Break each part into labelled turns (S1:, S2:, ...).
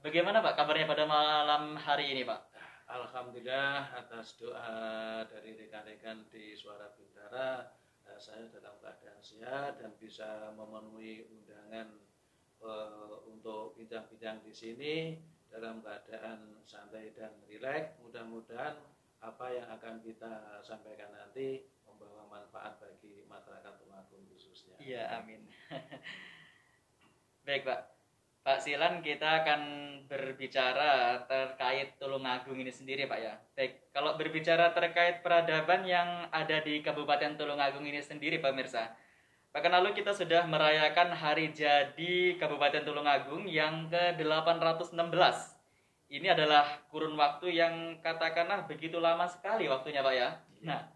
S1: bagaimana Pak kabarnya pada malam hari ini Pak?
S2: Alhamdulillah atas doa dari rekan-rekan di Suara Bintara eh, saya dalam keadaan sehat dan bisa memenuhi undangan eh, untuk bincang-bincang di sini dalam keadaan santai dan rileks. Mudah-mudahan apa yang akan kita sampaikan nanti membawa manfaat bagi masyarakat Tulungagung khususnya.
S1: Iya, amin. Baik, Pak. Pak Silan kita akan berbicara terkait Tulungagung ini sendiri Pak ya. Baik, kalau berbicara terkait peradaban yang ada di Kabupaten Tulungagung ini sendiri Pak Mirsa. Bahkan lalu kita sudah merayakan hari jadi Kabupaten Tulungagung yang ke-816. Ini adalah kurun waktu yang katakanlah begitu lama sekali waktunya Pak ya. Nah,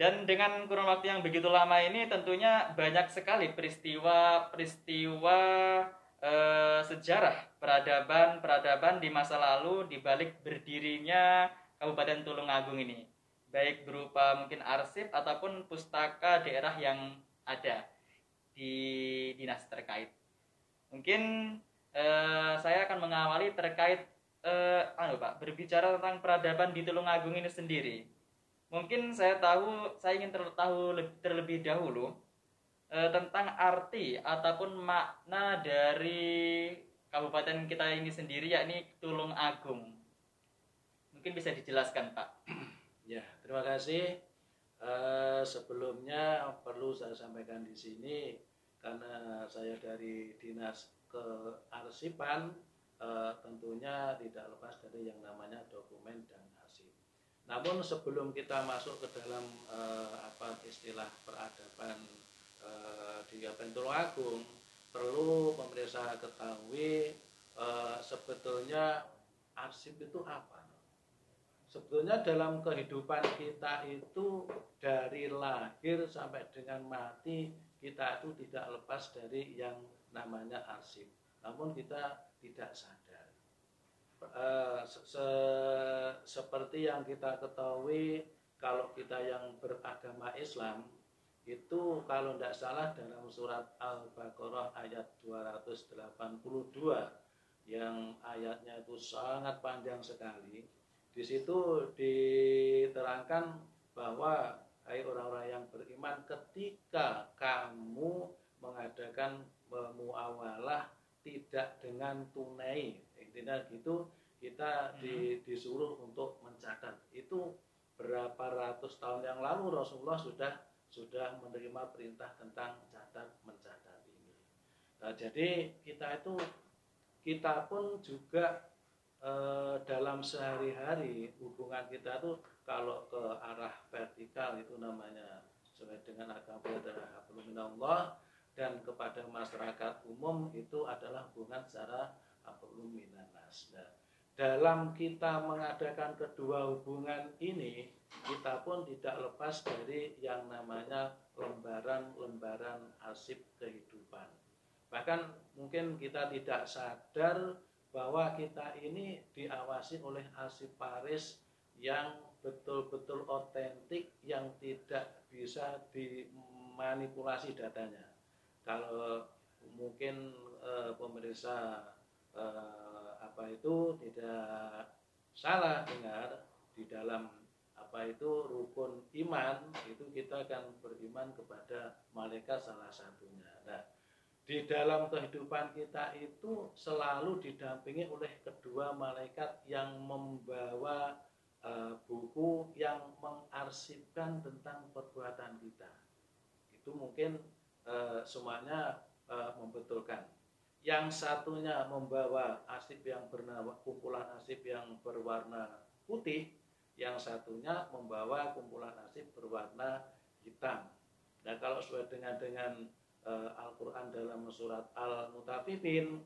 S1: dan dengan kurun waktu yang begitu lama ini tentunya banyak sekali peristiwa-peristiwa eh, sejarah peradaban-peradaban di masa lalu di balik berdirinya Kabupaten Tulungagung ini. Baik berupa mungkin arsip ataupun pustaka daerah yang ada di dinas terkait. Mungkin eh, saya akan mengawali terkait eh, anu Pak, berbicara tentang peradaban di Tulungagung ini sendiri. Mungkin saya tahu, saya ingin tahu terlebih dahulu eh, tentang arti ataupun makna dari kabupaten kita ini sendiri yakni Tulung Agung. Mungkin bisa dijelaskan Pak.
S2: Ya, terima kasih. Uh, sebelumnya perlu saya sampaikan di sini karena saya dari dinas kearsipan uh, tentunya tidak lepas dari yang namanya dokumen dan arsip. Namun sebelum kita masuk ke dalam uh, apa istilah peradaban Eh, di Kabupaten Agung perlu pemerintah ketahui uh, sebetulnya arsip itu apa. Sebetulnya dalam kehidupan kita itu dari lahir sampai dengan mati kita itu tidak lepas dari yang namanya arsip. Namun kita tidak sadar. Uh, se seperti yang kita ketahui kalau kita yang beragama Islam itu kalau tidak salah dalam surat Al-Baqarah ayat 282 yang ayatnya itu sangat panjang sekali. Di situ diterangkan bahwa hai orang-orang yang beriman ketika kamu mengadakan muawalah tidak dengan tunai intinya gitu kita di, hmm. disuruh untuk mencatat itu berapa ratus tahun yang lalu Rasulullah sudah sudah menerima perintah tentang catat mencatat ini. Nah, jadi kita itu kita pun juga e, dalam sehari-hari hubungan kita itu kalau ke arah vertikal itu namanya sesuai dengan agama Allah dan kepada masyarakat umum itu adalah hubungan secara hablum minanas. Nah, dalam kita mengadakan kedua hubungan ini kita pun tidak lepas dari yang namanya lembaran-lembaran arsip kehidupan. Bahkan mungkin kita tidak sadar bahwa kita ini diawasi oleh arsip Paris yang betul-betul otentik yang tidak bisa dimanipulasi datanya. Kalau mungkin e, pemerintah e, apa itu tidak salah dengar di dalam apa itu rukun iman itu kita akan beriman kepada malaikat salah satunya. Nah, di dalam kehidupan kita itu selalu didampingi oleh kedua malaikat yang membawa uh, buku yang mengarsipkan tentang perbuatan kita. Itu mungkin uh, semuanya uh, membetulkan. Yang satunya membawa arsip yang bernama kumpulan arsip yang berwarna putih, yang satunya membawa kumpulan nasib berwarna hitam. Nah kalau sesuai dengan dengan e, Al-Quran dalam surat Al-Mutafifin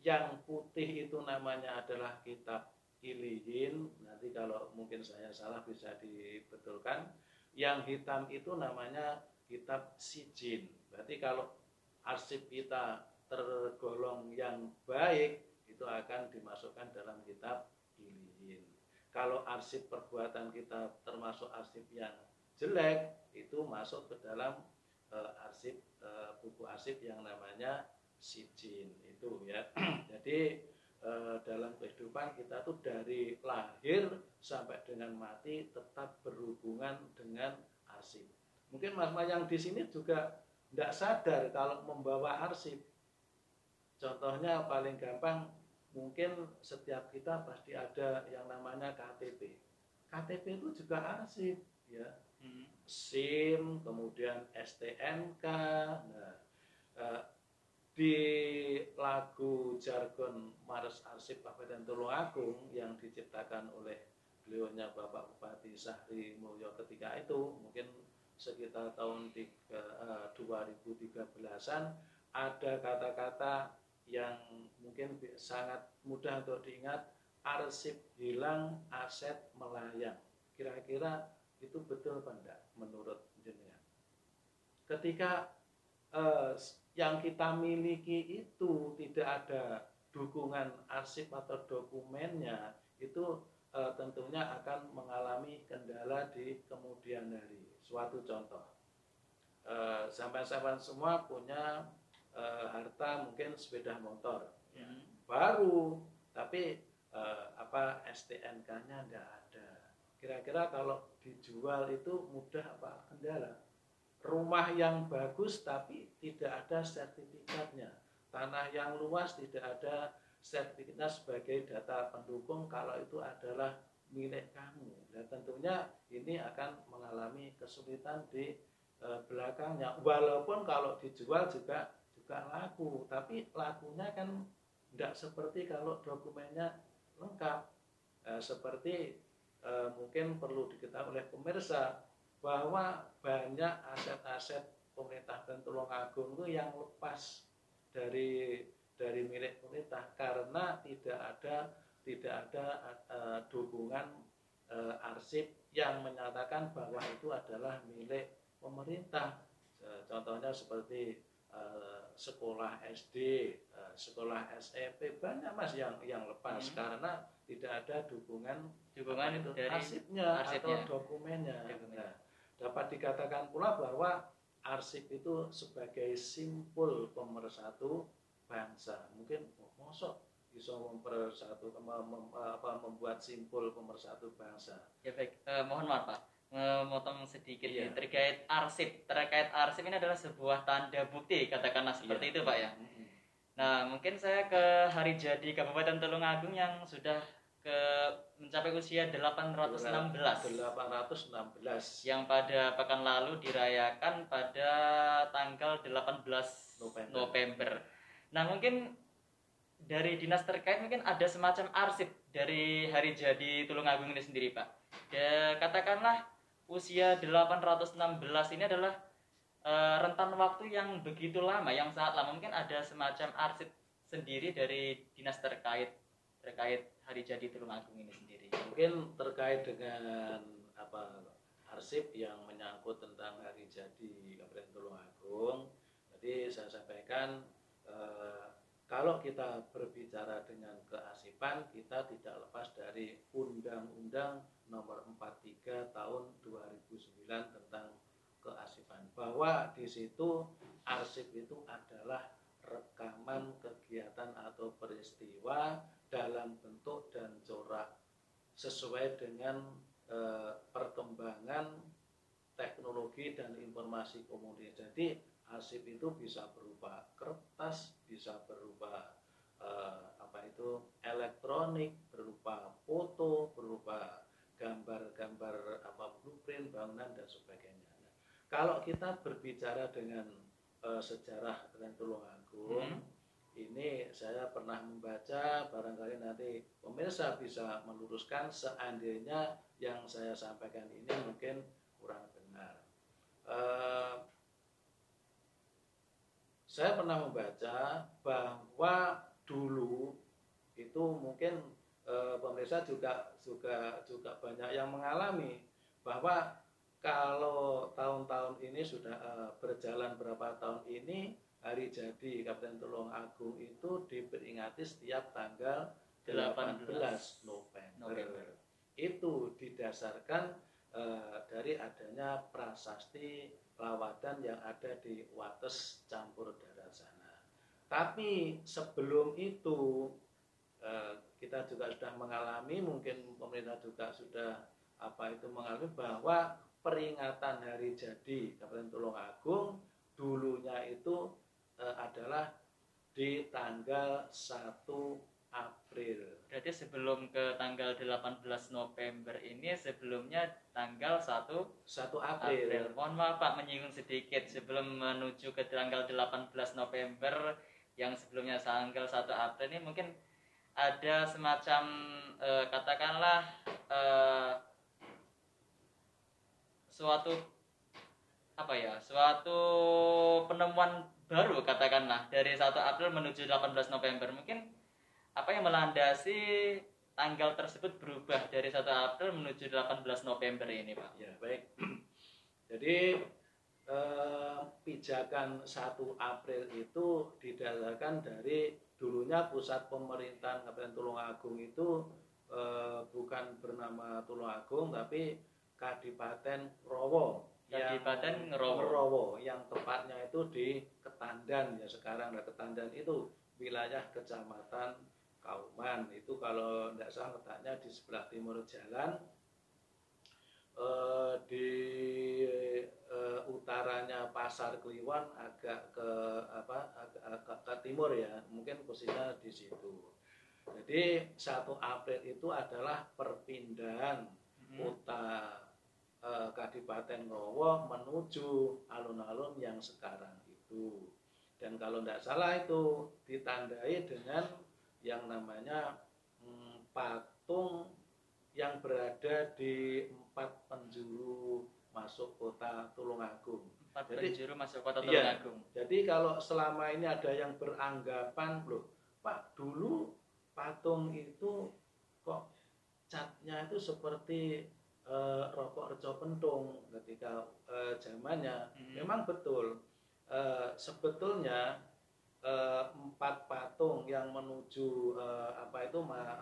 S2: yang putih itu namanya adalah kitab ilihin nanti kalau mungkin saya salah bisa dibetulkan yang hitam itu namanya kitab sijin berarti kalau arsip kita tergolong yang baik itu akan dimasukkan dalam kitab kalau arsip perbuatan kita termasuk arsip yang jelek itu masuk ke dalam uh, arsip uh, buku arsip yang namanya sijin itu ya jadi eh, dalam kehidupan kita tuh dari lahir sampai dengan mati tetap berhubungan dengan arsip. Mungkin mas-mas yang di sini juga tidak sadar kalau membawa arsip. Contohnya paling gampang mungkin setiap kita pasti ada yang namanya KTP. KTP itu juga arsip ya. Hmm. SIM, kemudian STNK. Nah, eh, di lagu jargon Mars Arsip Kabupaten Tulungagung yang diciptakan oleh beliaunya Bapak Bupati Sahri Mulyo ketika itu mungkin sekitar tahun 3, 2013-an eh, ada kata-kata yang mungkin sangat mudah untuk diingat arsip hilang aset melayang kira-kira itu betul apa enggak menurut jenengan ketika eh, yang kita miliki itu tidak ada dukungan arsip atau dokumennya itu e, tentunya akan mengalami kendala di kemudian hari. Suatu contoh, e, sampai-sampai semua punya e, harta mungkin sepeda motor ya. baru, tapi e, apa STNK-nya tidak ada. Kira-kira kalau dijual itu mudah apa kendala? rumah yang bagus tapi tidak ada sertifikatnya tanah yang luas tidak ada sertifikatnya sebagai data pendukung kalau itu adalah milik kamu dan tentunya ini akan mengalami kesulitan di e, belakangnya walaupun kalau dijual juga juga laku tapi lakunya kan tidak seperti kalau dokumennya lengkap e, seperti e, mungkin perlu diketahui oleh pemirsa bahwa banyak aset-aset pemerintah dan Tulungagung itu yang lepas dari dari milik pemerintah karena tidak ada tidak ada uh, dukungan uh, arsip yang menyatakan bahwa itu adalah milik pemerintah. Contohnya seperti uh, sekolah SD, uh, sekolah SMP banyak mas yang yang lepas hmm. karena tidak ada dukungan
S1: dukungan itu dari
S2: arsipnya, arsipnya atau dokumennya. dokumennya. Nah, Dapat dikatakan pula bahwa arsip itu sebagai simpul pemersatu bangsa. Mungkin oh, mosok bisa mempersatu mem, mem, apa, membuat simpul pemersatu bangsa.
S1: Ya baik, eh, mohon maaf Pak, memotong sedikit iya. terkait arsip. Terkait arsip ini adalah sebuah tanda bukti, katakanlah seperti iya. itu Pak ya. Nah, mungkin saya ke hari jadi Kabupaten Tulungagung yang sudah ke mencapai usia 816
S2: 816
S1: yang pada pekan lalu dirayakan pada tanggal 18 November. November. Nah, mungkin dari dinas terkait mungkin ada semacam arsip dari hari jadi Tulungagung ini sendiri, Pak. Ya, katakanlah usia 816 ini adalah uh, rentan waktu yang begitu lama, yang sangat lama. Mungkin ada semacam arsip sendiri dari dinas terkait terkait hari jadi Tulungagung ini sendiri?
S2: Mungkin terkait dengan apa arsip yang menyangkut tentang hari jadi Kabupaten Tulungagung. Jadi saya sampaikan eh, kalau kita berbicara dengan keasipan kita tidak lepas dari Undang-Undang Nomor 43 Tahun 2009 tentang keasipan bahwa di situ arsip itu adalah rekaman kegiatan atau peristiwa dalam bentuk dan corak sesuai dengan e, perkembangan teknologi dan informasi komunikasi. Jadi arsip itu bisa berupa kertas, bisa berupa e, apa itu elektronik, berupa foto, berupa gambar-gambar apa blueprint bangunan dan sebagainya. Nah, kalau kita berbicara dengan e, sejarah dengan Tulungagung, hmm ini saya pernah membaca barangkali nanti pemirsa bisa meluruskan seandainya yang saya sampaikan ini mungkin kurang benar eh, saya pernah membaca bahwa dulu itu mungkin eh, pemirsa juga juga juga banyak yang mengalami bahwa kalau tahun-tahun ini sudah eh, berjalan berapa tahun ini hari jadi Kabupaten Tulung Agung itu diperingati setiap tanggal 18 November. November. Itu didasarkan e, dari adanya prasasti lawatan yang ada di Wates campur darat sana. Tapi sebelum itu kita juga sudah mengalami, mungkin pemerintah juga sudah apa itu mengalami bahwa peringatan hari jadi Kabupaten Tulungagung dulunya itu e, adalah di tanggal 1 April.
S1: Berarti sebelum ke tanggal 18 November ini sebelumnya tanggal 1
S2: 1 April.
S1: April. Mohon maaf Pak menyinggung sedikit sebelum menuju ke tanggal 18 November yang sebelumnya tanggal 1 April ini mungkin ada semacam eh, katakanlah eh, suatu apa ya suatu penemuan baru katakanlah dari 1 April menuju 18 November mungkin apa yang melandasi tanggal tersebut berubah dari 1 April menuju 18 November ini Pak
S2: Ya baik. Jadi eh, pijakan 1 April itu didasarkan dari dulunya pusat pemerintahan Kabupaten Tulungagung itu eh, bukan bernama Tulungagung tapi Kadipaten Rowo
S1: Kadipaten Ngerowo.
S2: Ngerowo, yang tepatnya itu di Ketandan ya sekarang nah Ketandan itu wilayah kecamatan Kauman itu kalau tidak salah letaknya di sebelah timur jalan eh, di eh, utaranya Pasar Kliwon agak ke apa agak, agak ke timur ya mungkin posisinya di situ jadi 1 April itu adalah perpindahan
S1: Hmm.
S2: kota eh, Kadipaten Rowo menuju alun-alun yang sekarang itu. Dan kalau tidak salah itu ditandai dengan yang namanya hmm, patung yang berada di empat penjuru masuk kota Tulungagung.
S1: Empat
S2: Jadi-
S1: penjuru masuk kota
S2: Iya.
S1: Tulungagung.
S2: Jadi kalau selama ini ada yang beranggapan loh, Pak dulu patung itu kok catnya itu seperti eh, rokok reco pentung ketika eh, zamannya.
S1: Mhm.
S2: Memang betul. Eh, sebetulnya eh, empat patung yang menuju eh, apa itu ma-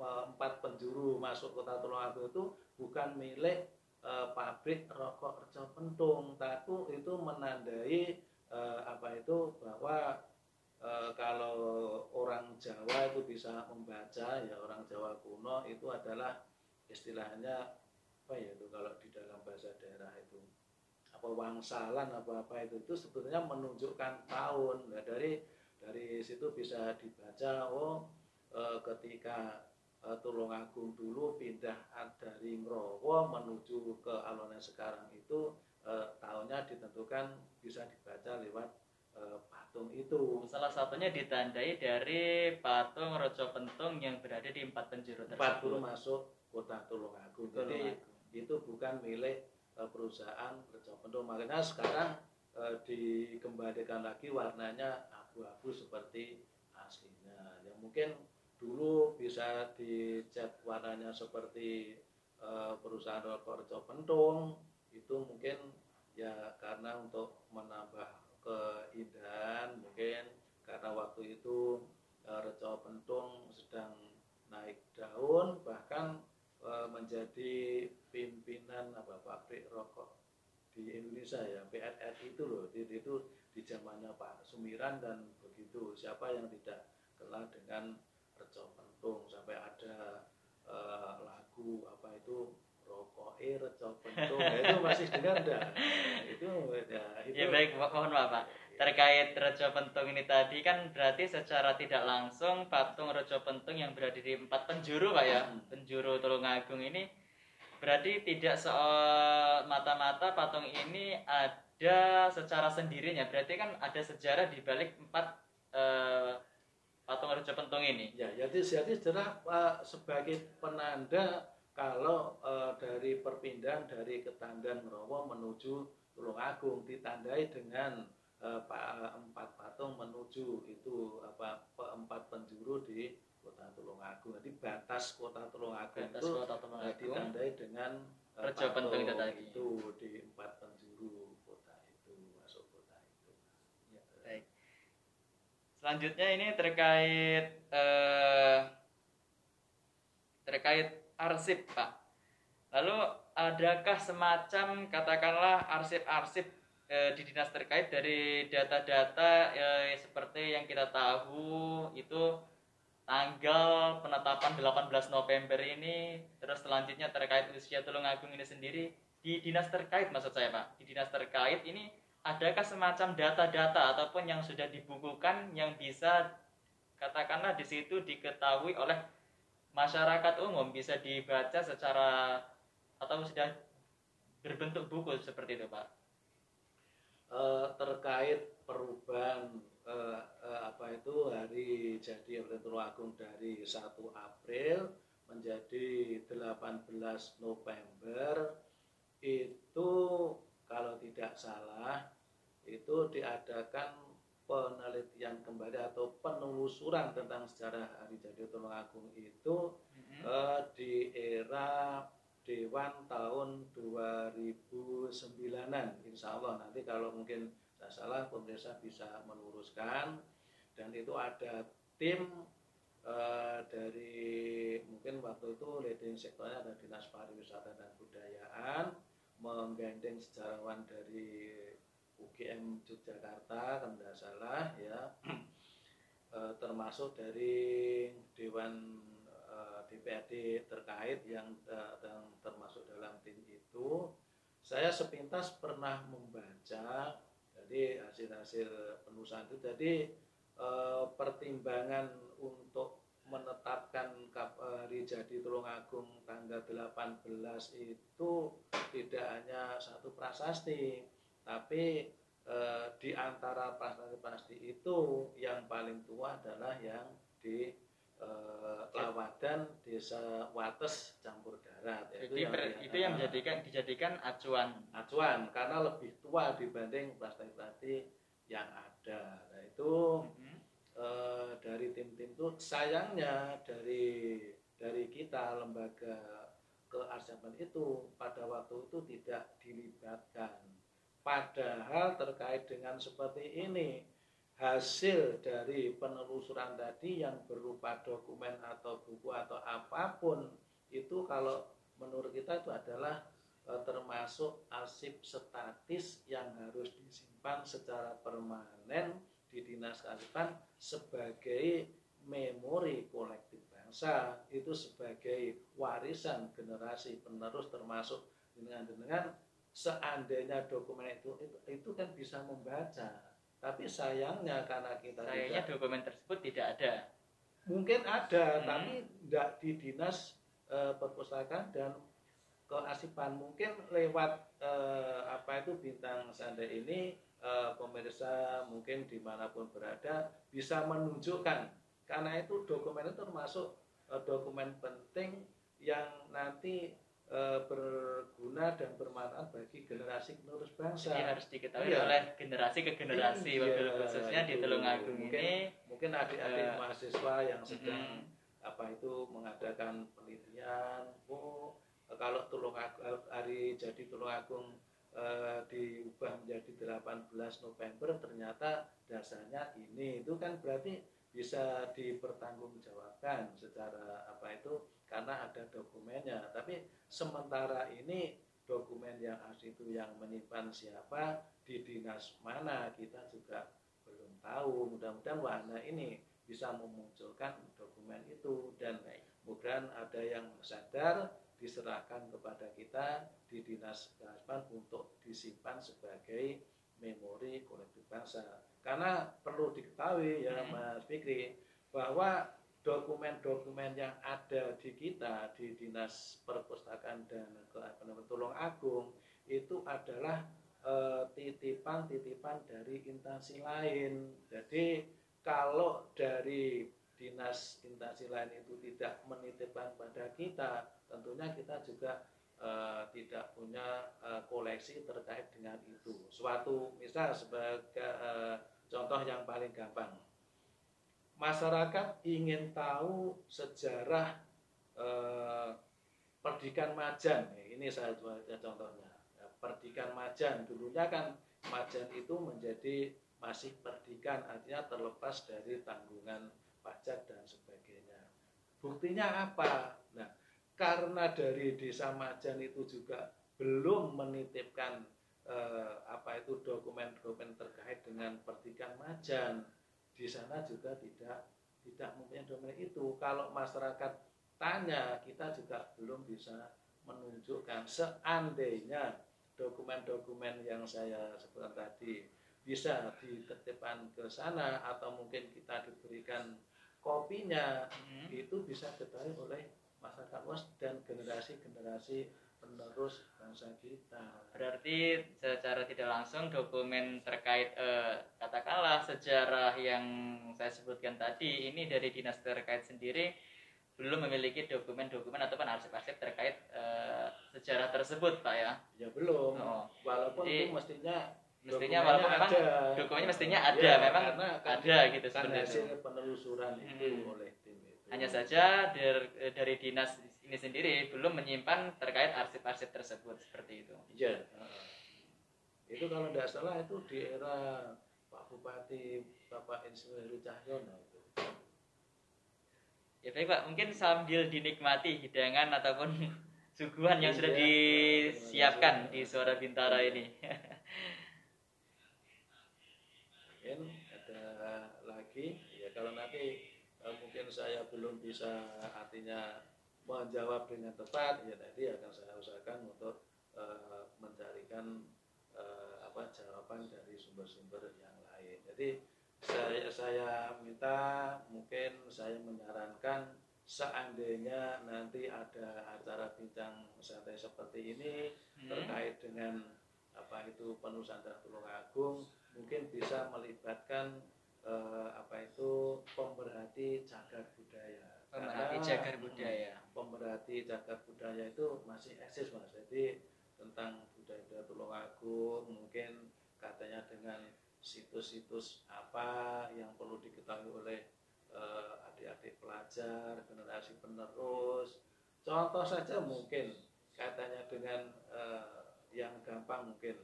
S2: eh, empat penjuru masuk kota Tulungagung itu bukan milik eh, pabrik rokok reco pentung, tapi itu menandai eh, apa itu bahwa eh, kalau orang Jawa itu bisa membaca ya orang Jawa kuno itu adalah istilahnya apa ya itu kalau di dalam bahasa daerah itu apa wangsalan apa apa itu itu sebetulnya menunjukkan tahun nah, dari dari situ bisa dibaca oh eh, ketika eh, Tulungagung dulu pindah dari Ngrowo menuju ke alun yang sekarang itu eh, tahunnya ditentukan bisa dibaca lewat eh, patung itu
S1: Salah satunya ditandai dari patung Rojo Pentung yang berada di empat penjuru
S2: empat
S1: tersebut.
S2: masuk kota Tulungagung jadi
S1: Tulungagung.
S2: itu bukan milik perusahaan Rejo Pentung makanya sekarang eh, dikembalikan lagi warnanya abu-abu seperti aslinya. Yang mungkin dulu bisa dicat warnanya seperti eh, perusahaan Rejo Pentung itu mungkin ya karena untuk menambah keindahan mungkin karena waktu itu eh, Rejo Pentung sedang naik daun bahkan eh, menjadi pimpinan apa pabrik rokok di Indonesia ya PNRI itu loh. Itu, itu di zamannya Pak Sumiran dan begitu. Siapa yang tidak kenal dengan Rejo Pentung sampai ada eh, lagu apa itu rokok eh Rejo Pentung. Nah, itu masih dengar enggak itu ya itu
S1: Ya baik, mo- mohon maaf Pak. Terkait Rejo Pentung ini tadi kan berarti secara tidak langsung patung Rejo Pentung yang berada di empat penjuru Pak ya,
S2: Hmm.
S1: penjuru Tulungagung ini berarti tidak semata-mata patung ini ada secara sendirinya. Berarti kan ada sejarah di balik empat eh, patung Rejo Pentung ini.
S2: Ya, jadi jadi adalah eh, sebagai penanda kalau eh, dari perpindahan dari Ketandan Rowo menuju Tulungagung ditandai dengan empat patung menuju itu apa empat penjuru di Kota Tulungagung. Jadi batas Kota Tulungagung
S1: Batas
S2: itu
S1: kota
S2: eh,
S1: Tulungagung.
S2: ditandai dengan eh,
S1: Rejo tadi.
S2: itu di empat penjuru kota itu masuk kota itu. Ya.
S1: Baik. Selanjutnya ini terkait eh, terkait arsip, Pak. Lalu adakah semacam katakanlah arsip-arsip eh, di dinas terkait dari data-data eh, seperti yang kita tahu itu tanggal penetapan 18 November ini terus selanjutnya terkait usia Tulungagung ini sendiri di dinas terkait maksud saya Pak. Di dinas terkait ini adakah semacam data-data ataupun yang sudah dibukukan yang bisa katakanlah di situ diketahui oleh masyarakat umum bisa dibaca secara atau sudah berbentuk buku seperti itu Pak
S2: uh, terkait perubahan uh, uh, apa itu hari jadi Agung dari 1 April menjadi 18 November itu kalau tidak salah itu diadakan penelitian kembali atau penelusuran tentang sejarah hari jadi Agung itu mm -hmm. uh, di era Dewan tahun 2009-an insya Allah nanti kalau mungkin tidak salah pemirsa bisa meluruskan. Dan itu ada tim uh, dari mungkin waktu itu leading sektornya ada Dinas Pariwisata dan Budayaan menggandeng sejarawan dari UGM Yogyakarta kan tidak salah ya. Uh, termasuk dari Dewan DPRD terkait yang, uh, yang termasuk dalam tim itu saya sepintas pernah membaca jadi hasil-hasil penulisan itu jadi uh, pertimbangan untuk menetapkan hari jadi Tulungagung tanggal 18 itu tidak hanya satu prasasti tapi eh, di antara prasasti-prasasti itu yang paling tua adalah yang di eh, Lawadan Desa Wates campur darat.
S1: Itu, yang, itu yang menjadikan dijadikan acuan.
S2: Acuan karena lebih tua dibanding prasasti-prasasti yang ada. Nah itu mm-hmm. eh, dari tim-tim itu sayangnya dari dari kita lembaga kearsipan itu pada waktu itu tidak dilibatkan. Padahal terkait dengan seperti ini hasil dari penelusuran tadi yang berupa dokumen atau buku atau apa pun itu kalau menurut kita itu adalah e, termasuk arsip statis yang harus disimpan secara permanen di dinas kearsipan sebagai memori kolektif bangsa. Itu sebagai warisan generasi penerus termasuk dengan dengan seandainya dokumen itu itu, itu kan bisa membaca tapi sayangnya karena kita
S1: sayangnya tidak, dokumen tersebut tidak ada.
S2: Mungkin ada, hmm. tapi tidak di dinas e, perpustakaan dan keasipan mungkin lewat e, apa itu bintang sanda ini e, pemirsa mungkin di mana pun berada bisa menunjukkan karena itu dokumen itu termasuk e, dokumen penting yang nanti e, berguna dan bermanfaat bagi generasi penerus bangsa.
S1: Ini harus diketahui iya. oleh generasi ke generasi, iya, khususnya di Tulungagung
S2: mungkin, ini. Mungkin adik-adik uh, mahasiswa yang sedang uh, apa itu mengadakan penelitian, oh kalau Tulungagung hari jadi Tulungagung uh, diubah menjadi 18 November ternyata dasarnya ini itu kan berarti bisa dipertanggungjawabkan secara apa itu karena ada dokumennya. Tapi sementara ini dokumen yang asli itu yang menyimpan siapa di dinas mana kita juga belum tahu. Mudah-mudahan wahana ini bisa memunculkan dokumen itu dan mudah ada yang sadar diserahkan kepada kita di dinas kehasan untuk disimpan sebagai memori kolektif bangsa. Karena perlu diketahui ya hmm. Mas Fikri bahwa dokumen-dokumen yang ada di kita di Dinas Perpustakaan dan Keagamaan Tulung Agung itu adalah eh, titipan-titipan dari instansi lain. Jadi kalau dari dinas instansi lain itu tidak menitipkan pada kita, tentunya kita juga uh, tidak punya uh, koleksi terkait dengan itu. Suatu misal sebagai contoh yang paling gampang, masyarakat ingin tahu sejarah eh, perdikan Majan. Ini saya contohnya. Ya, perdikan Majan dulunya kan Majan itu menjadi masih perdikan artinya terlepas dari tanggungan pajak dan sebagainya. Buktinya apa? Nah, karena dari desa Majan itu juga belum menitipkan eh, apa itu dokumen-dokumen terkait dengan perdikan Majan di sana juga tidak tidak mempunyai dokumen itu kalau masyarakat tanya kita juga belum bisa menunjukkan seandainya dokumen-dokumen yang saya sebutkan tadi bisa dititipkan ke sana atau mungkin kita diberikan kopinya hmm. itu bisa diketahui oleh masyarakat luas dan generasi-generasi penerus bangsa kita.
S1: Berarti secara tidak langsung dokumen terkait eh, katakanlah sejarah yang saya sebutkan tadi ini dari dinas terkait sendiri belum memiliki dokumen-dokumen ataupun arsip-arsip terkait uh, sejarah tersebut, Pak ya?
S2: Ya belum. Oh. Walaupun Jadi, itu mestinya
S1: mestinya walaupun memang ada. dokumennya mestinya ada, ya, memang karena, ada gitu
S2: kan sebenarnya. hasil penelusuran itu hmm. oleh tim itu.
S1: Hanya saja dari, dari dinas ini sendiri belum menyimpan terkait arsip-arsip tersebut seperti itu.
S2: Iya. Itu kalau tidak salah itu di era Pak Bupati Bapak Insinyur Cahyono itu
S1: Ya baik Pak, mungkin sambil dinikmati hidangan ataupun suguhan yang sudah iya, disiapkan di Suara Bintara ini.
S2: mungkin ada lagi, ya kalau nanti eh, mungkin saya belum bisa artinya menjawab dengan tepat, ya nanti akan saya usahakan untuk uh, mencarikan uh, apa jawaban dari sumber-sumber yang lain. Jadi saya saya minta mungkin saya menyarankan seandainya nanti ada acara bincang santai seperti ini hmm. terkait dengan apa itu penulisan dan tulung agung mungkin bisa melibatkan eh, apa itu pemerhati cagar budaya
S1: pemerhati cagar budaya.
S2: pemerhati cagar budaya itu masih eksis mas. Jadi tentang budaya tulung agung mungkin katanya dengan situs-situs apa yang perlu diketahui oleh uh, adik-adik pelajar, generasi penerus. Contoh saja mungkin katanya dengan uh, yang gampang mungkin.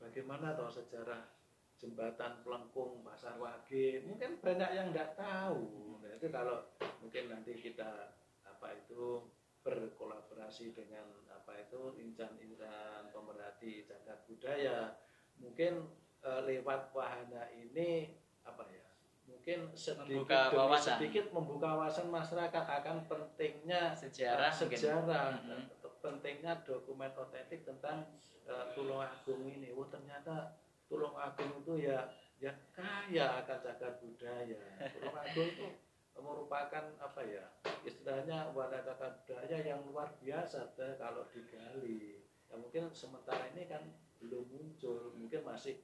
S2: Bagaimana tahu sejarah jembatan pelengkung pasar wage mungkin banyak yang tidak tahu nah, itu kalau mungkin nanti kita apa itu berkolaborasi dengan apa itu insan-insan pemerhati cagar budaya mungkin e, lewat wahana ini apa ya mungkin sedikit membuka demi wawasan. sedikit membuka wawasan masyarakat akan pentingnya
S1: sejarah
S2: sejarah mm -hmm. pentingnya dokumen otentik tentang e, Tulung Agung ini. Oh ternyata Tulung Agung itu ya ya kaya akan cagar budaya. Tulung Agung itu merupakan apa ya istilahnya wadah cagar budaya yang luar biasa deh, kalau digali. Ya mungkin sementara ini kan belum muncul, mungkin masih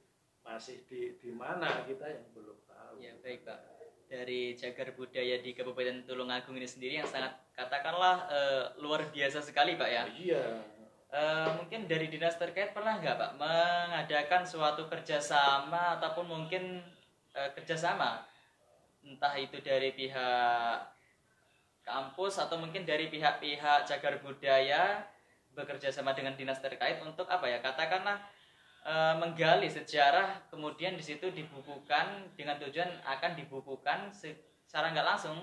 S2: masih di di mana kita yang belum tahu.
S1: Ya baik pak. Dari cagar budaya di Kabupaten Tulungagung ini sendiri yang sangat katakanlah e, luar biasa sekali pak ya.
S2: Iya.
S1: E, mungkin dari dinas terkait pernah nggak pak mengadakan suatu kerjasama ataupun mungkin e, kerjasama? Entah itu dari pihak kampus atau mungkin dari pihak-pihak cagar budaya bekerja sama dengan dinas terkait untuk apa ya? Katakanlah e, menggali sejarah kemudian di situ dibukukan dengan tujuan akan dibukukan secara nggak langsung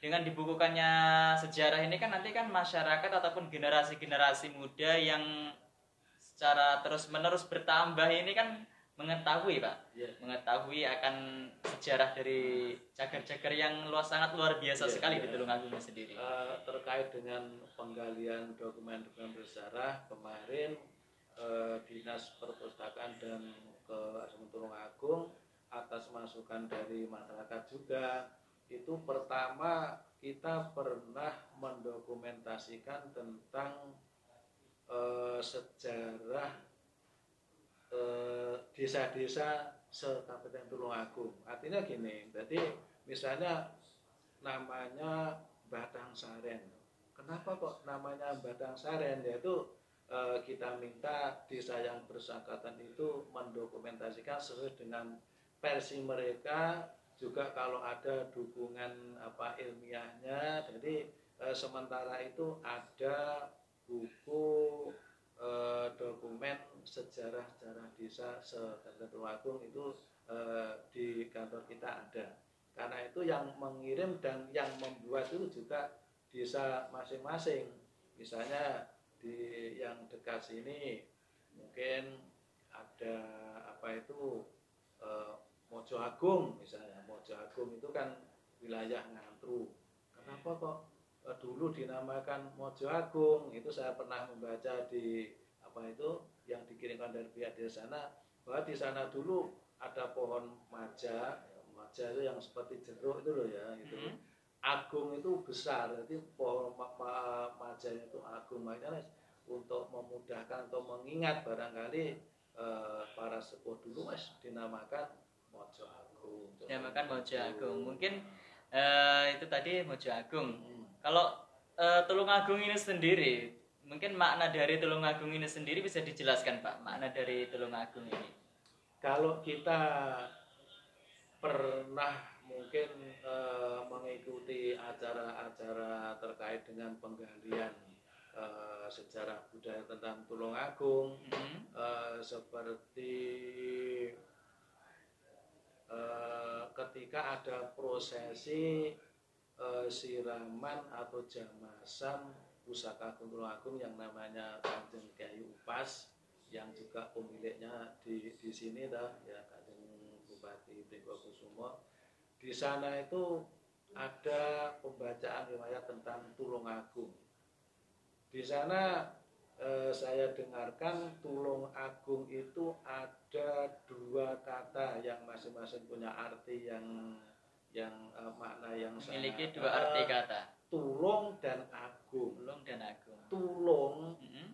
S1: dengan dibukukannya sejarah ini kan nanti kan masyarakat ataupun generasi-generasi muda yang secara terus menerus bertambah ini kan mengetahui pak yeah. mengetahui akan sejarah dari cagar-cagar yang luas sangat luar biasa yeah, sekali yeah. di Tulungagung sendiri
S2: uh, terkait dengan penggalian dokumen-dokumen bersejarah kemarin eh, dinas perpustakaan dan ke Tulung Agung atas masukan dari masyarakat juga itu pertama kita pernah mendokumentasikan tentang eh, sejarah eh, desa-desa sekabupaten Tulungagung. Artinya gini, jadi misalnya namanya Batang Saren. Kenapa kok namanya Batang Saren? Yaitu Eh, kita minta desa yang bersangkutan itu mendokumentasikan sesuai dengan versi mereka juga kalau ada dukungan apa ilmiahnya jadi eh, sementara itu ada buku eh, dokumen sejarah-sejarah desa Sekarang Agung itu eh, di kantor kita ada. Karena itu yang mengirim dan yang membuat itu juga desa masing-masing. Misalnya di yang dekat sini mungkin ada apa itu e, Mojo Agung misalnya Mojo Agung itu kan wilayah Ngantru. Kenapa kok uh, dulu dinamakan Mojo Agung? Itu saya pernah membaca di apa itu yang dikirimkan dari pihak di sana bahwa di sana dulu ada pohon maja, maja itu yang seperti jeruk itu loh ya, itu. Mm -hmm. Agung itu besar, jadi pohon ma ma maja itu agung makanya untuk memudahkan atau mengingat barangkali uh, para sepuh dulu mas dinamakan Mojo Agung.
S1: Dinamakan Mojo Agung. Mungkin uh, itu tadi Mojo Agung. Hmm. Kalau uh, Tulung Agung ini sendiri, mungkin makna dari Tulung Agung ini sendiri bisa dijelaskan Pak, makna dari Tulung Agung ini.
S2: Kalau kita pernah mungkin uh, mengikuti acara-acara terkait dengan penggalian uh, sejarah budaya tentang Tulungagung mm -hmm. uh, seperti uh, ketika ada prosesi uh, siraman atau jamasan pusaka Agung Tulungagung yang namanya Kanjeng Kiai Upas yang juga pemiliknya di di sini dah ya Kanjeng Bupati Kusumo di sana itu ada pembacaan riwayat tentang Tulung Agung. Di sana eh, saya dengarkan Tulung Agung itu ada dua kata yang masing-masing punya arti yang yang eh, makna yang
S1: memiliki dua arti kata.
S2: Tulung dan agung.
S1: Tulung dan agung.
S2: Tulung mm -hmm.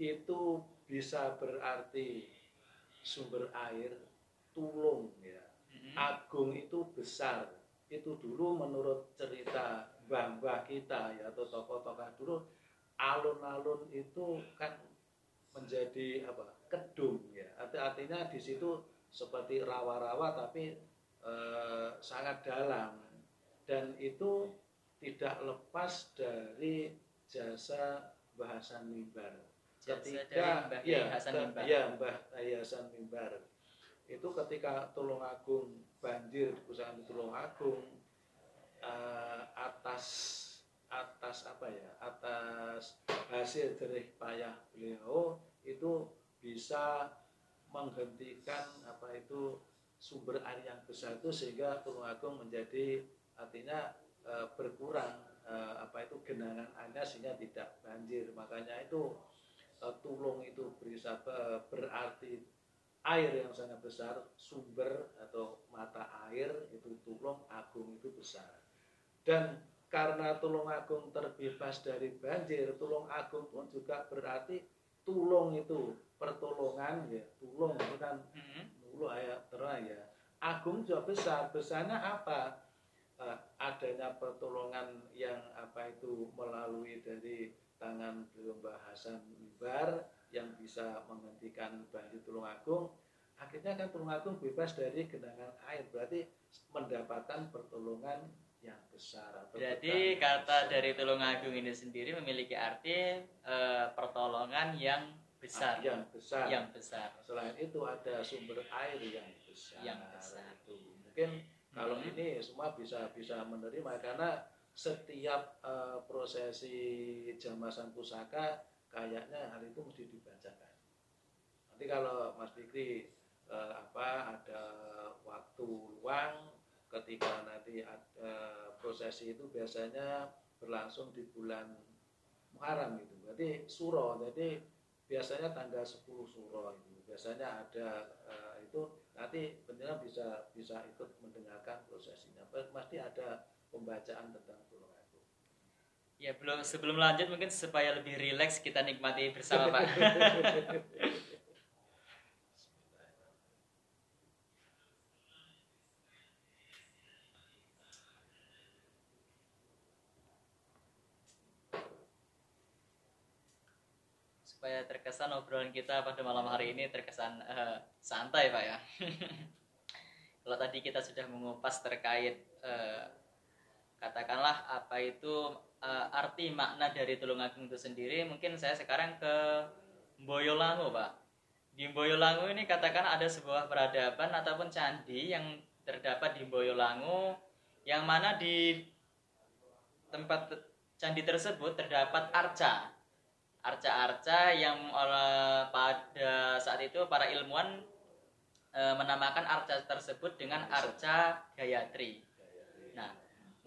S2: itu bisa berarti sumber air, tulung ya agung itu besar itu dulu menurut cerita mbah-mbah kita ya atau tokoh-tokoh dulu alun-alun itu kan menjadi apa? Kedung ya. Arti artinya di situ seperti rawa-rawa tapi eh, sangat dalam. Dan itu tidak lepas dari jasa bahasan mimbar.
S1: Ketika ya,
S2: ya Mbah Hasan Mimbar. Itu ketika Tulungagung banjir di Tulungagung uh, atas atas apa ya atas hasil jerih payah beliau itu bisa menghentikan apa itu sumber air yang besar itu sehingga Tulungagung menjadi artinya e, berkurang e, apa itu genangan airnya sehingga tidak banjir makanya itu e, tulung itu bisa berarti air yang sangat besar, sumber atau mata air itu tulung agung itu besar. Dan karena tulung agung terbebas dari banjir, tulung agung pun juga berarti tulung itu pertolongan ya, tulung itu kan mm-hmm. ayat terang ya. Agung juga besar, besarnya apa? Uh, adanya pertolongan yang apa itu melalui dari tangan beliau Hasan Mimbar yang bisa menghentikan banjir Tulungagung akhirnya kan Tulungagung bebas dari genangan air berarti mendapatkan pertolongan yang besar
S1: jadi kata besar. dari Tulungagung ini sendiri memiliki arti e, pertolongan yang besar
S2: yang besar
S1: yang besar
S2: selain itu ada sumber air yang besar
S1: yang besar
S2: itu mungkin kalau hmm. ini semua bisa bisa menerima karena setiap uh, prosesi jamasan pusaka kayaknya hal itu mesti dibacakan. Nanti kalau Mas Fikri uh, apa ada waktu luang ketika nanti ada prosesi itu biasanya berlangsung di bulan Muharram itu. Berarti suro. Jadi biasanya tanggal 10 suro itu. Biasanya ada uh, itu nanti benar bisa bisa ikut mendengarkan prosesinya. Pasti ada pembacaan tentang tulung agung.
S1: Ya belum sebelum lanjut mungkin supaya lebih rileks kita nikmati bersama Pak. terkesan obrolan kita pada malam hari ini terkesan uh, santai pak ya. Kalau tadi kita sudah mengupas terkait uh, katakanlah apa itu uh, arti makna dari Tulungagung itu sendiri mungkin saya sekarang ke Boyolangu pak di Boyolangu ini katakan ada sebuah peradaban ataupun candi yang terdapat di Boyolangu yang mana di tempat candi tersebut terdapat arca arca-arca yang uh, pada saat itu para ilmuwan uh, menamakan arca tersebut dengan arca Gayatri Nah,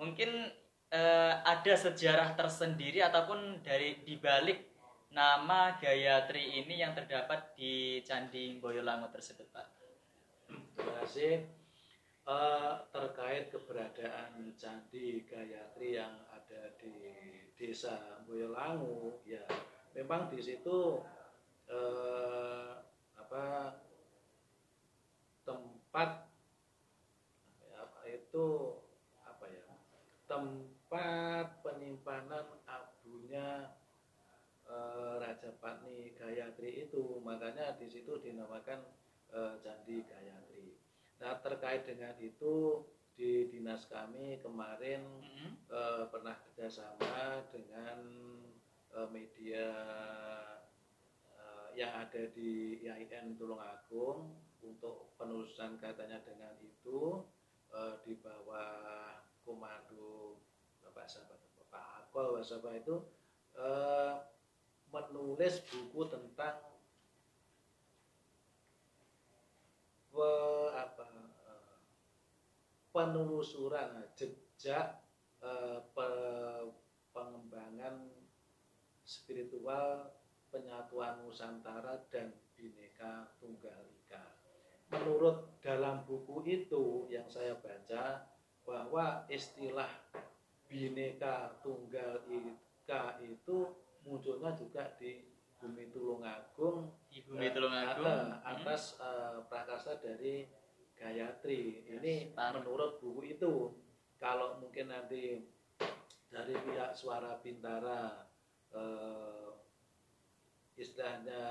S1: mungkin eh, ada sejarah tersendiri ataupun dari dibalik nama Gayatri ini yang terdapat di Candi Boyolango tersebut, Pak.
S2: Terima kasih. Eh, terkait keberadaan Candi Gayatri yang ada di Desa Boyolangu, ya memang di situ eh, apa tempat apa itu apa ya tempat penyimpanan abunya eh, Raja Patni Gayatri itu makanya di situ dinamakan eh, Candi Gayatri. Nah terkait dengan itu di dinas kami kemarin
S1: Mm-mm.
S2: eh, pernah kerjasama dengan eh, media eh, yang ada di IAIN Tulungagung untuk penelusuran katanya dengan itu eh, di bawah komando Bapak Sabah Bapak Akol Sabah itu menulis buku tentang pe- apa penelusuran jejak pe- pengembangan spiritual penyatuan Nusantara dan Bhinneka Tunggal Ika. Menurut dalam buku itu yang saya baca bahwa istilah Bhinneka Tunggal Ika itu munculnya juga di Bumi Tulungagung
S1: Di Bumi Tulungagung.
S2: eh,
S1: Mm.
S2: atas eh, prakarsa dari Gayatri. Ini
S1: Star.
S2: menurut buku itu. Kalau mungkin nanti dari pihak Suara Bintara eh, istilahnya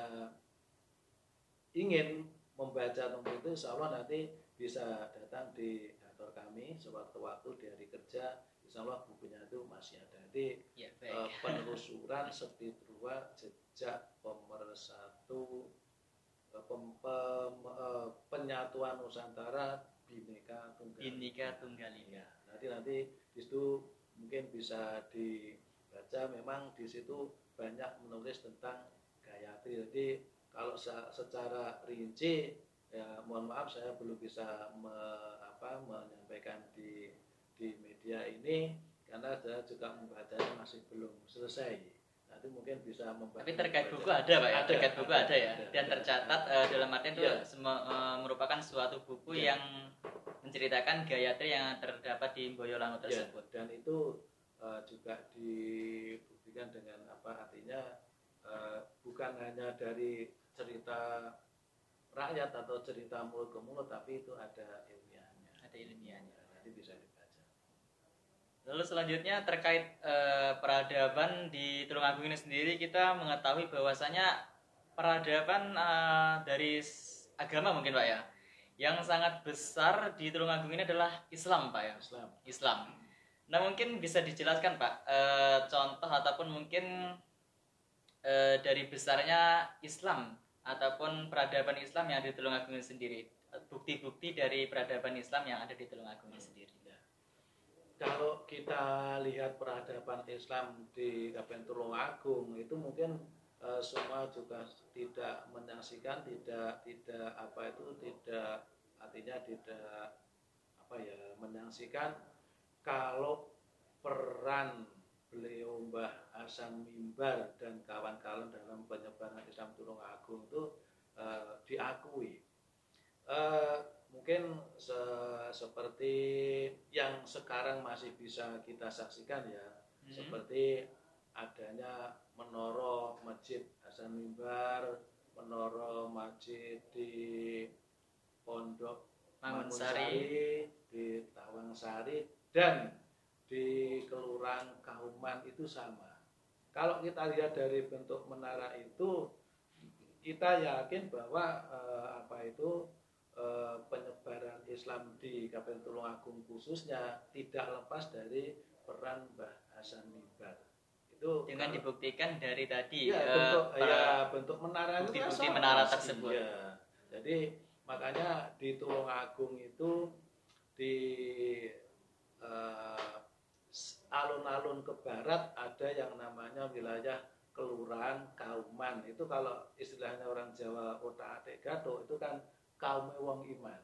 S2: ingin membaca tentang itu, insya Allah nanti bisa datang di kantor kami sewaktu-waktu di hari kerja. Insya Allah bukunya itu masih ada. Jadi
S1: Ya,
S2: eh,
S1: baik.
S2: penelusuran spiritual jejak pemersatu eh, pem- pem- eh, penyatuan Nusantara Bhinneka Tunggal
S1: Bhinneka Tunggal Ika.
S2: Ya, nanti nanti di situ mungkin bisa dibaca memang di situ banyak menulis tentang Gayatri. Jadi kalau secara rinci ya mohon maaf saya belum bisa me- apa, menyampaikan di di media ini karena saya juga membacanya masih belum selesai. Nanti mungkin bisa membaca.
S1: Tapi terkait buku ada, Pak ya?
S2: Ada,
S1: terkait buku
S2: ada,
S1: ada, ya.
S2: ada,
S1: Dan
S2: ada.
S1: tercatat eh, dalam artian itu
S2: Iya.
S1: seme- eh, merupakan suatu buku
S2: Iya.
S1: yang menceritakan Gayatri yang terdapat di Boyolango
S2: Ya,
S1: tersebut.
S2: dan itu eh, juga dibuktikan dengan apa artinya eh, bukan hanya dari cerita rakyat atau cerita mulut ke mulut tapi itu ada ilmiahnya
S1: Ada ilmiahnya.
S2: Ya, nanti bisa dibaca
S1: Lalu selanjutnya terkait eh, peradaban di Tulungagung ini sendiri kita mengetahui bahwasanya peradaban dari agama mungkin Pak ya yang sangat besar di Tulungagung ini adalah Islam Pak ya
S2: Islam
S1: Islam. Nah mungkin bisa dijelaskan Pak eh, contoh ataupun mungkin eh, dari besarnya Islam ataupun peradaban Islam yang ada di Tulungagung sendiri bukti-bukti dari peradaban Islam yang ada di Tulungagung sendiri.
S2: kalau kita lihat peradaban Islam di Kabupaten Tulungagung itu mungkin eh, semua juga tidak menyaksikan tidak tidak apa itu tidak artinya tidak apa ya menyaksikan kalau peran beliau Mbah Hasan Mimbar dan kawan-kawan dalam penyebaran Islam Tulungagung itu eh, diakui. Eh, mungkin se- seperti yang sekarang masih bisa kita saksikan ya,
S1: Hmm.
S2: seperti adanya menara masjid Hasan Mimbar, menara masjid di Pondok
S1: Mangunsari.
S2: di Tawangsari dan di Kelurahan Kauman itu sama. Kalau kita lihat dari bentuk menara itu, kita yakin bahwa eh, apa itu eh, penyebaran Islam di Kabupaten Tulungagung khususnya tidak lepas dari peran Mbah Hasan Mimbar. Itu
S1: dengan
S2: kalau-
S1: dibuktikan dari tadi eh,
S2: bentuk ya bentuk menara itu kan sama
S1: menara tersebut.
S2: ya. Jadi makanya di Tulungagung itu di eh, alun-alun ke barat ada yang namanya wilayah kelurahan Kauman. Itu kalau istilahnya orang Jawa otak atik gato itu kan kaum wong iman.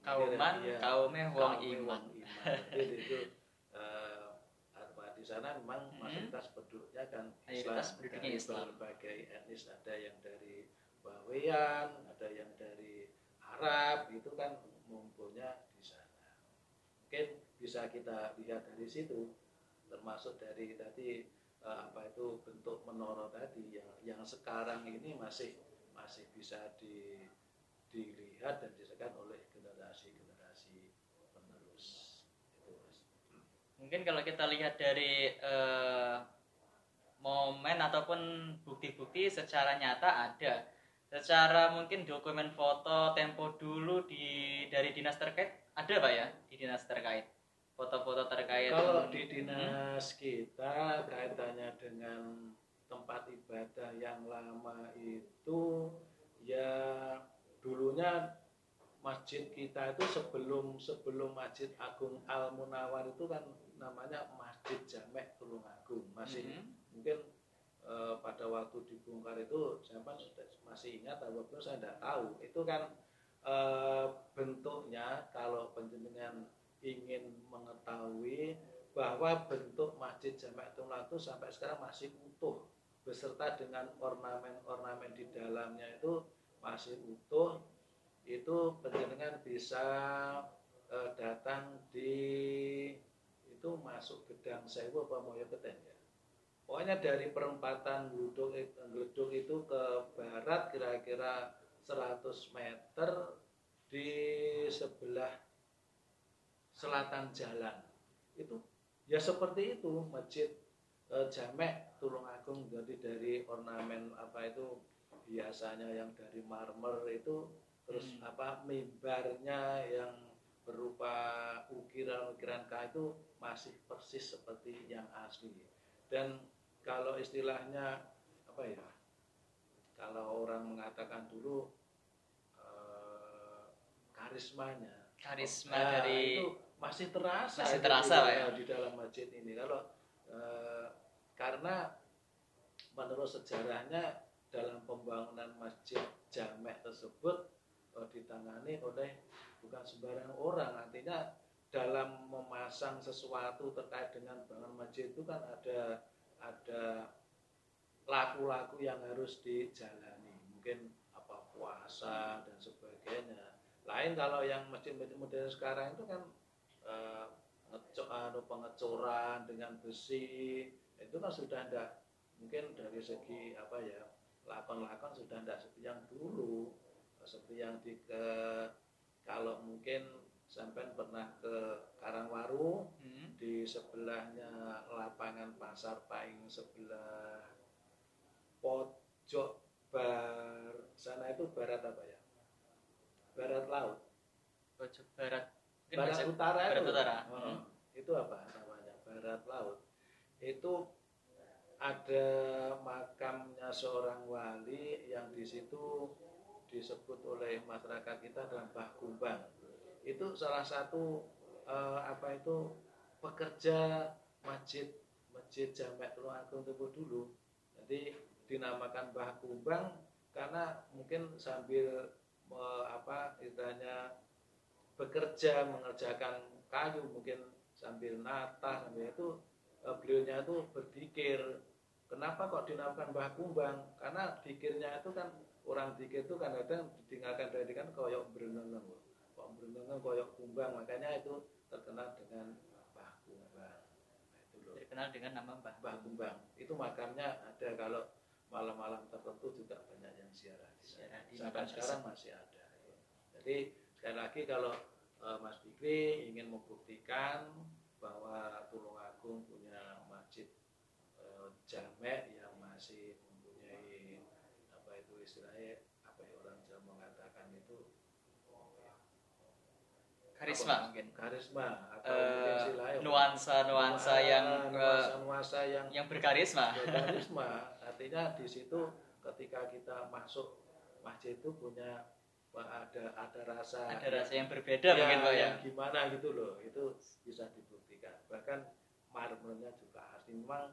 S1: kauman
S2: Iya.
S1: kaume wong iman
S2: Jadi itu eh, apa di sana memang
S1: Mhm.
S2: mayoritas penduduknya kan
S1: Mayoritas penduduknya
S2: dari
S1: Islam.
S2: berbagai etnis ada yang dari Bawean, ada yang dari Arab itu kan ngumpulnya di sana. Mungkin bisa kita lihat dari situ termasuk dari tadi eh, apa itu bentuk menara tadi yang yang sekarang ini masih masih bisa di dilihat dan disekan oleh generasi-generasi penerus. Itu mas.
S1: mungkin kalau kita lihat dari eh, momen ataupun bukti-bukti secara nyata ada. Secara mungkin dokumen foto tempo dulu di dari dinas terkait ada pak ya di dinas terkait foto-foto terkait
S2: Kalau di
S1: Hmm.
S2: dinas kita kaitannya dengan tempat ibadah yang lama itu ya dulunya masjid kita itu sebelum sebelum Masjid Agung Al Munawar itu kan namanya Masjid Jamek Tulungagung masih
S1: Mhm.
S2: mungkin eh, pada waktu dibongkar itu saya kan sudah masih ingat atau belum saya tidak tahu itu kan eh, bentuknya kalau penjenengan ingin mengetahui bahwa bentuk masjid Jamek Tunggal itu sampai sekarang masih utuh beserta dengan ornamen-ornamen di dalamnya itu masih utuh. Itu penjenengan bisa eh, datang di itu masuk gedang sewu apa Keten ya? Pokoknya dari perempatan Gluduk itu ke barat kira-kira 100 meter di sebelah selatan jalan itu ya seperti itu masjid eh, Jamek Tulungagung jadi dari ornamen apa itu biasanya yang dari marmer itu terus
S1: Hmm.
S2: apa mimbarnya yang berupa ukiran-ukiran kayu itu masih persis seperti yang asli dan kalau istilahnya apa ya kalau orang mengatakan dulu eh, karismanya
S1: karisma
S2: Nah,
S1: dari
S2: itu masih terasa
S1: Masih terasa,
S2: di,
S1: ya?
S2: di dalam masjid ini. Kalau eh, karena menurut sejarahnya dalam pembangunan masjid Jamek tersebut eh, ditangani oleh bukan sembarang orang. Artinya dalam memasang sesuatu terkait dengan bangunan masjid itu kan ada ada laku-laku yang harus dijalani. Mungkin apa puasa dan sebagainya lain kalau yang masjid-masjid modern sekarang itu kan eh, ngecok anu pengecoran dengan besi itu kan sudah tidak mungkin dari segi apa ya lakon-lakon sudah tidak seperti yang dulu seperti yang di ke kalau mungkin sampai pernah ke Karangwaru
S1: Hmm.
S2: di sebelahnya lapangan pasar paing sebelah pojok bar sana itu barat apa ya barat laut.
S1: Pojok barat. Mungkin
S2: barat utara
S1: barat
S2: itu.
S1: Utara.
S2: Oh,
S1: Hmm.
S2: itu apa namanya? Barat laut. Itu ada makamnya seorang wali yang di situ disebut oleh masyarakat kita adalah Mbah Kumbang itu salah satu eh, apa itu pekerja masjid masjid Jamek Tulungagung Tugu dulu. Jadi dinamakan Mbah Kumbang karena mungkin sambil me- apa istilahnya bekerja mengerjakan kayu mungkin sambil nata sambil itu eh, beliaunya itu berpikir kenapa kok dinamakan Mbah Kumbang? Karena pikirnya itu kan orang pikir itu kan kadang ditinggalkan dari kan koyok berenang kok berenang koyok kumbang makanya itu terkenal dengan Mbah Kumbang. Nah, itu loh.
S1: Terkenal dengan nama Mbah
S2: Mbah Kumbang. Itu makamnya ada kalau malam-malam tertentu juga banyak yang ziarah di sana. Sampai sekarang masih ada jadi sekali lagi kalau eh, Mas Fikri ingin membuktikan bahwa Tulungagung punya masjid eh, jamek yang masih mempunyai apa itu istilahnya apa ya orang Jawa mengatakan itu
S1: karisma
S2: apa?
S1: mungkin.
S2: Karisma atau
S1: Eh,
S2: mungkin istilahnya
S1: nuansa-nuansa yang eh,
S2: nuansa-nuansa yang
S1: yang berkarisma.
S2: Karisma artinya di situ ketika kita masuk masjid itu punya wah, ada ada rasa
S1: ada rasa yang berbeda mungkin Pak ya?
S2: yang gimana gitu loh. Itu bisa dibuktikan. Bahkan marmernya juga asli memang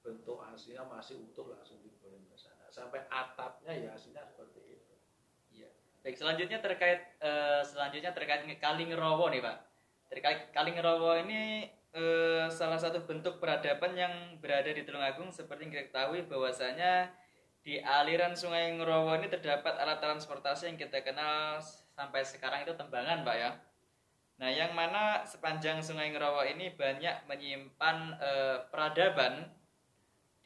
S2: bentuk aslinya masih utuh langsung diboleh ke sana. Sampai atapnya ya aslinya seperti.
S1: Baik, selanjutnya terkait uh, selanjutnya terkait Kali Ngerowo nih, Pak. Terkait Kali Ngerowo ini uh, salah satu bentuk peradaban yang berada di Tulungagung seperti yang kita ketahui bahwasanya di aliran Sungai Ngerowo ini terdapat alat transportasi yang kita kenal sampai sekarang itu tembangan, Pak ya. Nah, yang mana sepanjang Sungai Ngerowo ini banyak menyimpan eh, peradaban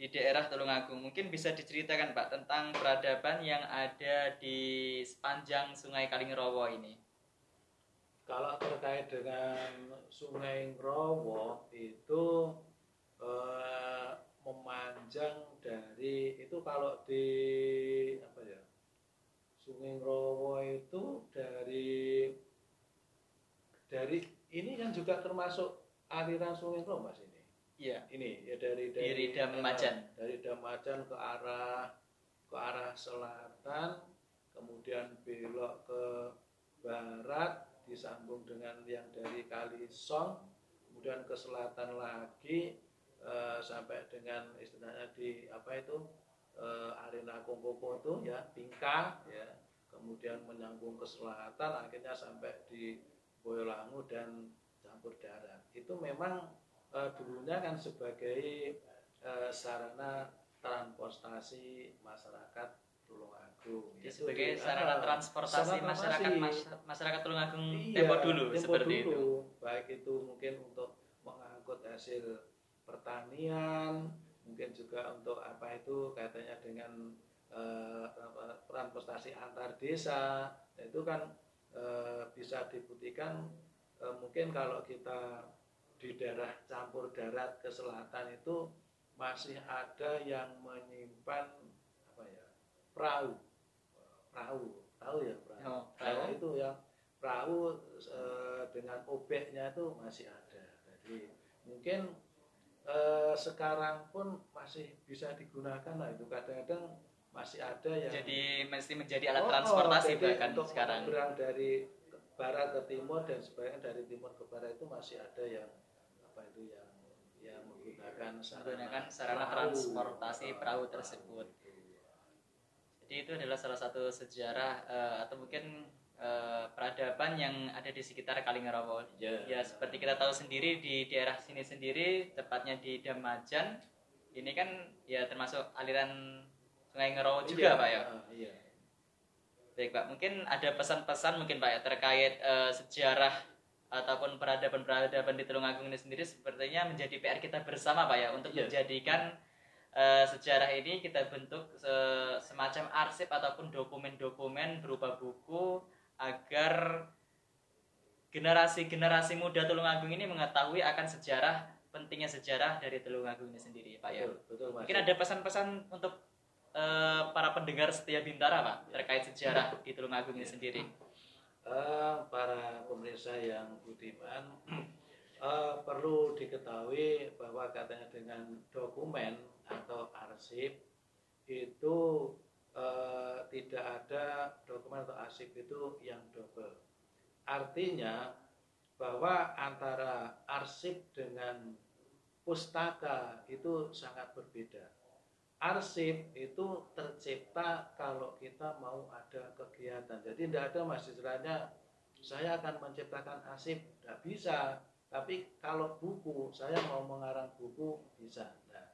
S1: di daerah Tulungagung. Mungkin bisa diceritakan Pak tentang peradaban yang ada di sepanjang Sungai Kalingerowo ini.
S2: Kalau terkait dengan Sungai Ngerowo itu eh, memanjang dari itu kalau di apa ya Sungai Ngerowo itu dari dari ini kan juga termasuk aliran Sungai Klo Mas.
S1: Iya.
S2: Ini ya dari dari
S1: dari Damajan.
S2: Dari Damajan ke arah ke arah selatan, kemudian belok ke barat disambung dengan yang dari Kali Song, kemudian ke selatan lagi eh, sampai dengan istilahnya di apa itu eh, arena Kongkoko itu ya Tingkah ya kemudian menyambung ke selatan akhirnya sampai di Boyolangu dan campur darat itu memang e, dulunya kan sebagai e, sarana transportasi masyarakat Tulungagung.
S1: Jadi sebagai di, sarana uh, transportasi sarana masyarakat mas, masyarakat Tulungagung iya, tempo dulu tempo seperti dulu. itu.
S2: Baik itu mungkin untuk mengangkut hasil pertanian, mungkin juga untuk apa itu kaitannya dengan uh, transportasi antar desa. Itu kan bisa dibuktikan mungkin kalau kita di daerah campur darat ke selatan itu masih ada yang menyimpan apa ya perahu. Perahu tahu ya perahu, oh, perahu. Nah, itu yang perahu e, dengan obeknya itu masih ada. Jadi mungkin e, sekarang pun masih bisa digunakan lah itu. Kadang-kadang masih ada yang
S1: jadi mesti menjadi alat oh, transportasi bahkan untuk sekarang.
S2: berang dari barat ke timur dan sebagian dari timur ke barat itu masih ada yang itu yang yang menggunakan sarana,
S1: menggunakan sarana perahu. transportasi perahu tersebut jadi itu adalah salah satu sejarah uh, atau mungkin uh, peradaban yang ada di sekitar Kalingarawo ya, ya seperti kita tahu sendiri di daerah sini sendiri tepatnya di Damajan ini kan ya termasuk aliran Sungai Ngerowo juga iya, Pak ya. Uh, iya. Baik Pak, mungkin ada pesan-pesan mungkin Pak ya terkait uh, sejarah ataupun peradaban-peradaban di Tulungagung ini sendiri sepertinya menjadi PR kita bersama Pak ya untuk iya. menjadikan uh, sejarah ini kita bentuk se semacam arsip ataupun dokumen-dokumen berupa buku agar generasi-generasi muda Tulungagung ini mengetahui akan sejarah pentingnya sejarah dari Tulungagung ini sendiri Pak ya. Betul, betul, Mungkin ada pesan-pesan untuk uh, para pendengar setia Bintara Pak terkait sejarah di Tulungagung ini sendiri?
S2: Uh, para pemirsa yang budiman uh, perlu diketahui bahwa katanya dengan dokumen atau arsip itu uh, tidak ada dokumen atau arsip itu yang double. Artinya bahwa antara arsip dengan pustaka itu sangat berbeda arsip itu tercipta kalau kita mau ada kegiatan. Jadi tidak ada mas istilahnya saya akan menciptakan arsip, tidak bisa. Tapi kalau buku, saya mau mengarang buku bisa. Nah,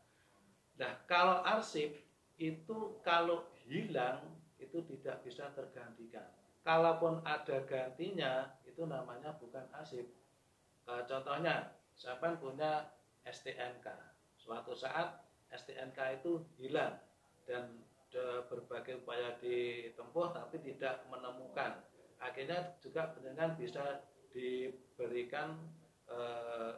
S2: nah kalau arsip itu kalau hilang itu tidak bisa tergantikan. Kalaupun ada gantinya itu namanya bukan arsip. Contohnya, siapa punya STNK. Suatu saat STNK itu hilang dan berbagai upaya ditempuh tapi tidak menemukan. Akhirnya juga benar bisa diberikan eh,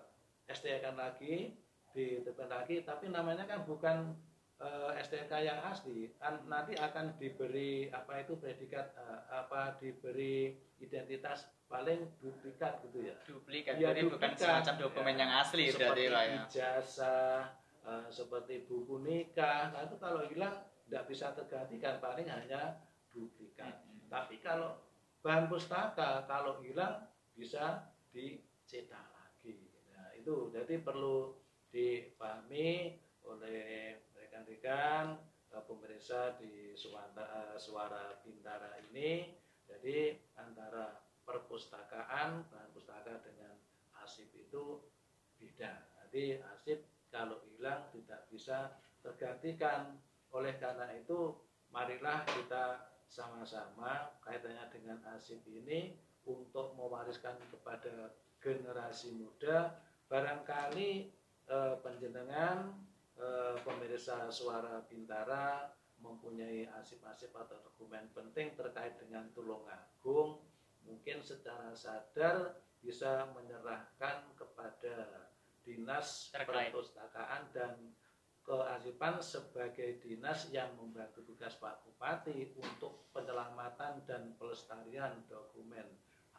S2: STNK lagi, ditemukan lagi, tapi namanya kan bukan eh, STNK yang asli. Kan nanti akan diberi apa itu predikat eh, apa diberi identitas paling duplikat gitu ya.
S1: Duplikat. Ya, jadi duplikat, bukan semacam dokumen ya, yang asli
S2: seperti ya. ijazah uh, seperti buku nikah. Nah itu kalau hilang tidak bisa tergantikan. Paling hanya duplikat hmm. tapi kalau bahan pustaka kalau hilang bisa dicetak lagi. Nah itu. Jadi perlu dipahami oleh rekan-rekan uh, pemirsa di suara, uh, suara bintara ini. Jadi perpustakaan bahan pustaka dengan arsip itu beda. Jadi arsip kalau hilang tidak bisa tergantikan. Oleh karena itu marilah kita sama-sama kaitannya dengan arsip ini untuk mewariskan kepada generasi muda. Barangkali eh, penjenengan eh, pemirsa suara bintara mempunyai arsip-arsip atau dokumen penting terkait dengan Tulungagung mungkin secara sadar bisa menyerahkan kepada dinas
S1: Terkait.
S2: perpustakaan dan kearsipan sebagai dinas yang membantu tugas Pak Bupati untuk penyelamatan dan pelestarian dokumen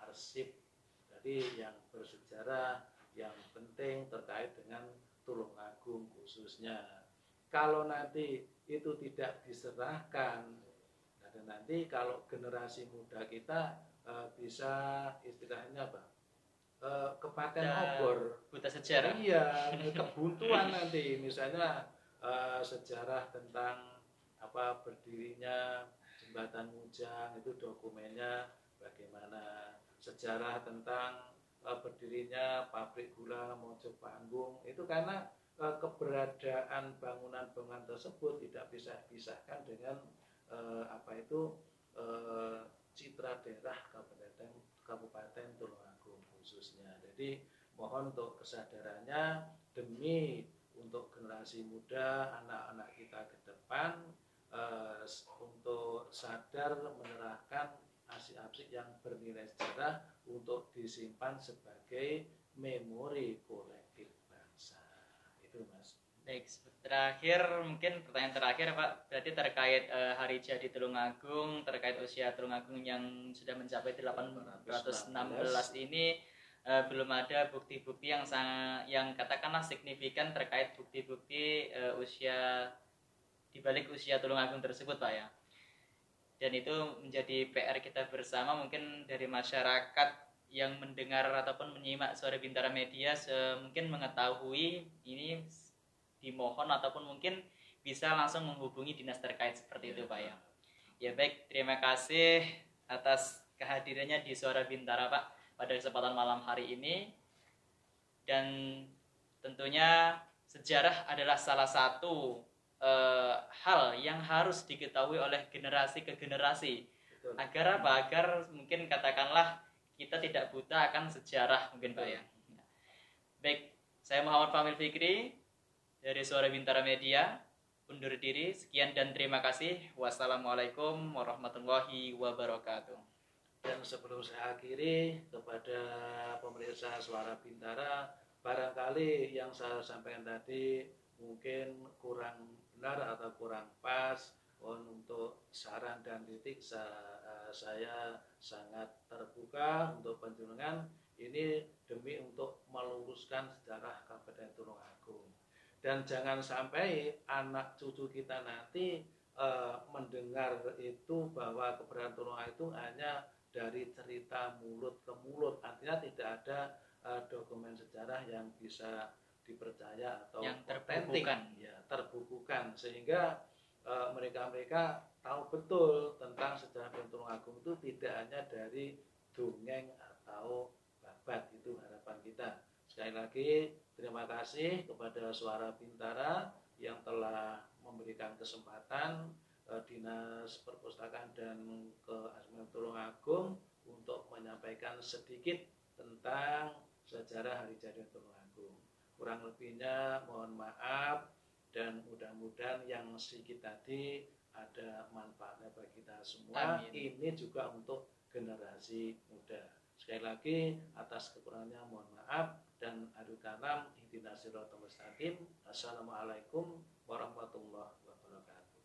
S2: arsip. Jadi yang bersejarah yang penting terkait dengan Tulungagung khususnya. Kalau nanti itu tidak diserahkan dan nanti kalau generasi muda kita e, bisa istilahnya apa e, kepaten
S1: Ya.
S2: obor
S1: buta sejarah
S2: iya kebuntuan nanti misalnya e, sejarah tentang apa berdirinya jembatan Mujang itu dokumennya bagaimana sejarah tentang e, berdirinya pabrik gula Mojo Panggung itu karena eh, keberadaan bangunan-bangunan tersebut tidak bisa dipisahkan dengan eh, apa itu eh, citra daerah Kabupaten Kabupaten Tulungagung. Jadi mohon untuk kesadarannya demi untuk generasi muda anak-anak kita ke depan eh, untuk sadar menyerahkan arsip-arsip yang bernilai sejarah untuk disimpan sebagai memori kolektif bangsa. Itu mas.
S1: Baik, terakhir mungkin pertanyaan terakhir Pak, berarti terkait eh, hari jadi Tulungagung, terkait usia Tulungagung yang sudah mencapai 816 ini eh, belum ada bukti-bukti yang sangat yang katakanlah signifikan terkait bukti-bukti eh, usia di balik usia Tulungagung tersebut Pak ya. Dan itu menjadi PR kita bersama mungkin dari masyarakat yang mendengar ataupun menyimak suara Bintara Media mungkin mengetahui ini dimohon ataupun mungkin bisa langsung menghubungi dinas terkait seperti itu Pak ya. Ya baik, terima kasih atas kehadirannya di Suara Bintara Pak pada kesempatan malam hari ini. Dan tentunya sejarah adalah salah satu eh, hal yang harus diketahui oleh generasi ke generasi.
S2: Betul.
S1: agar apa? Agar mungkin katakanlah kita tidak buta akan sejarah mungkin pak ya. Baik saya Muhammad Famil Fikri dari Suara Bintara Media. Undur diri sekian dan terima kasih. Wassalamualaikum warahmatullahi wabarakatuh
S2: Dan sebelum saya akhiri kepada pemirsa suara Bintara, barangkali yang saya sampaikan tadi mungkin kurang benar atau kurang pas. Untuk saran dan kritik eh, saya sangat terbuka untuk penjenengan ini demi untuk meluruskan sejarah Kabupaten Tulungagung. Dan jangan sampai anak cucu kita nanti eh, mendengar itu bahwa keberadaan Tulungagung itu hanya dari cerita mulut ke mulut. Artinya tidak ada eh, dokumen sejarah yang bisa dipercaya atau
S1: Yang terbukukan.
S2: ya terbukukan. Sehingga eh, mereka-mereka tahu betul tentang sejarah Tulungagung itu tidak hanya dari dongeng atau babat. Itu harapan kita. Sekali lagi terima kasih kepada Suara Bintara yang telah memberikan kesempatan Dinas Perpustakaan dan Keasmian Tulungagung untuk menyampaikan sedikit tentang sejarah Hari Jadi Tulungagung. Kurang lebihnya mohon maaf dan mudah-mudahan yang sedikit tadi ada manfaatnya bagi kita semua.
S1: Amin.
S2: Ini juga untuk generasi muda. Sekali lagi atas kekurangannya mohon maaf dan adu kalam ihdinas siratal mustaqim. Assalamualaikum warahmatullahi wabarakatuh.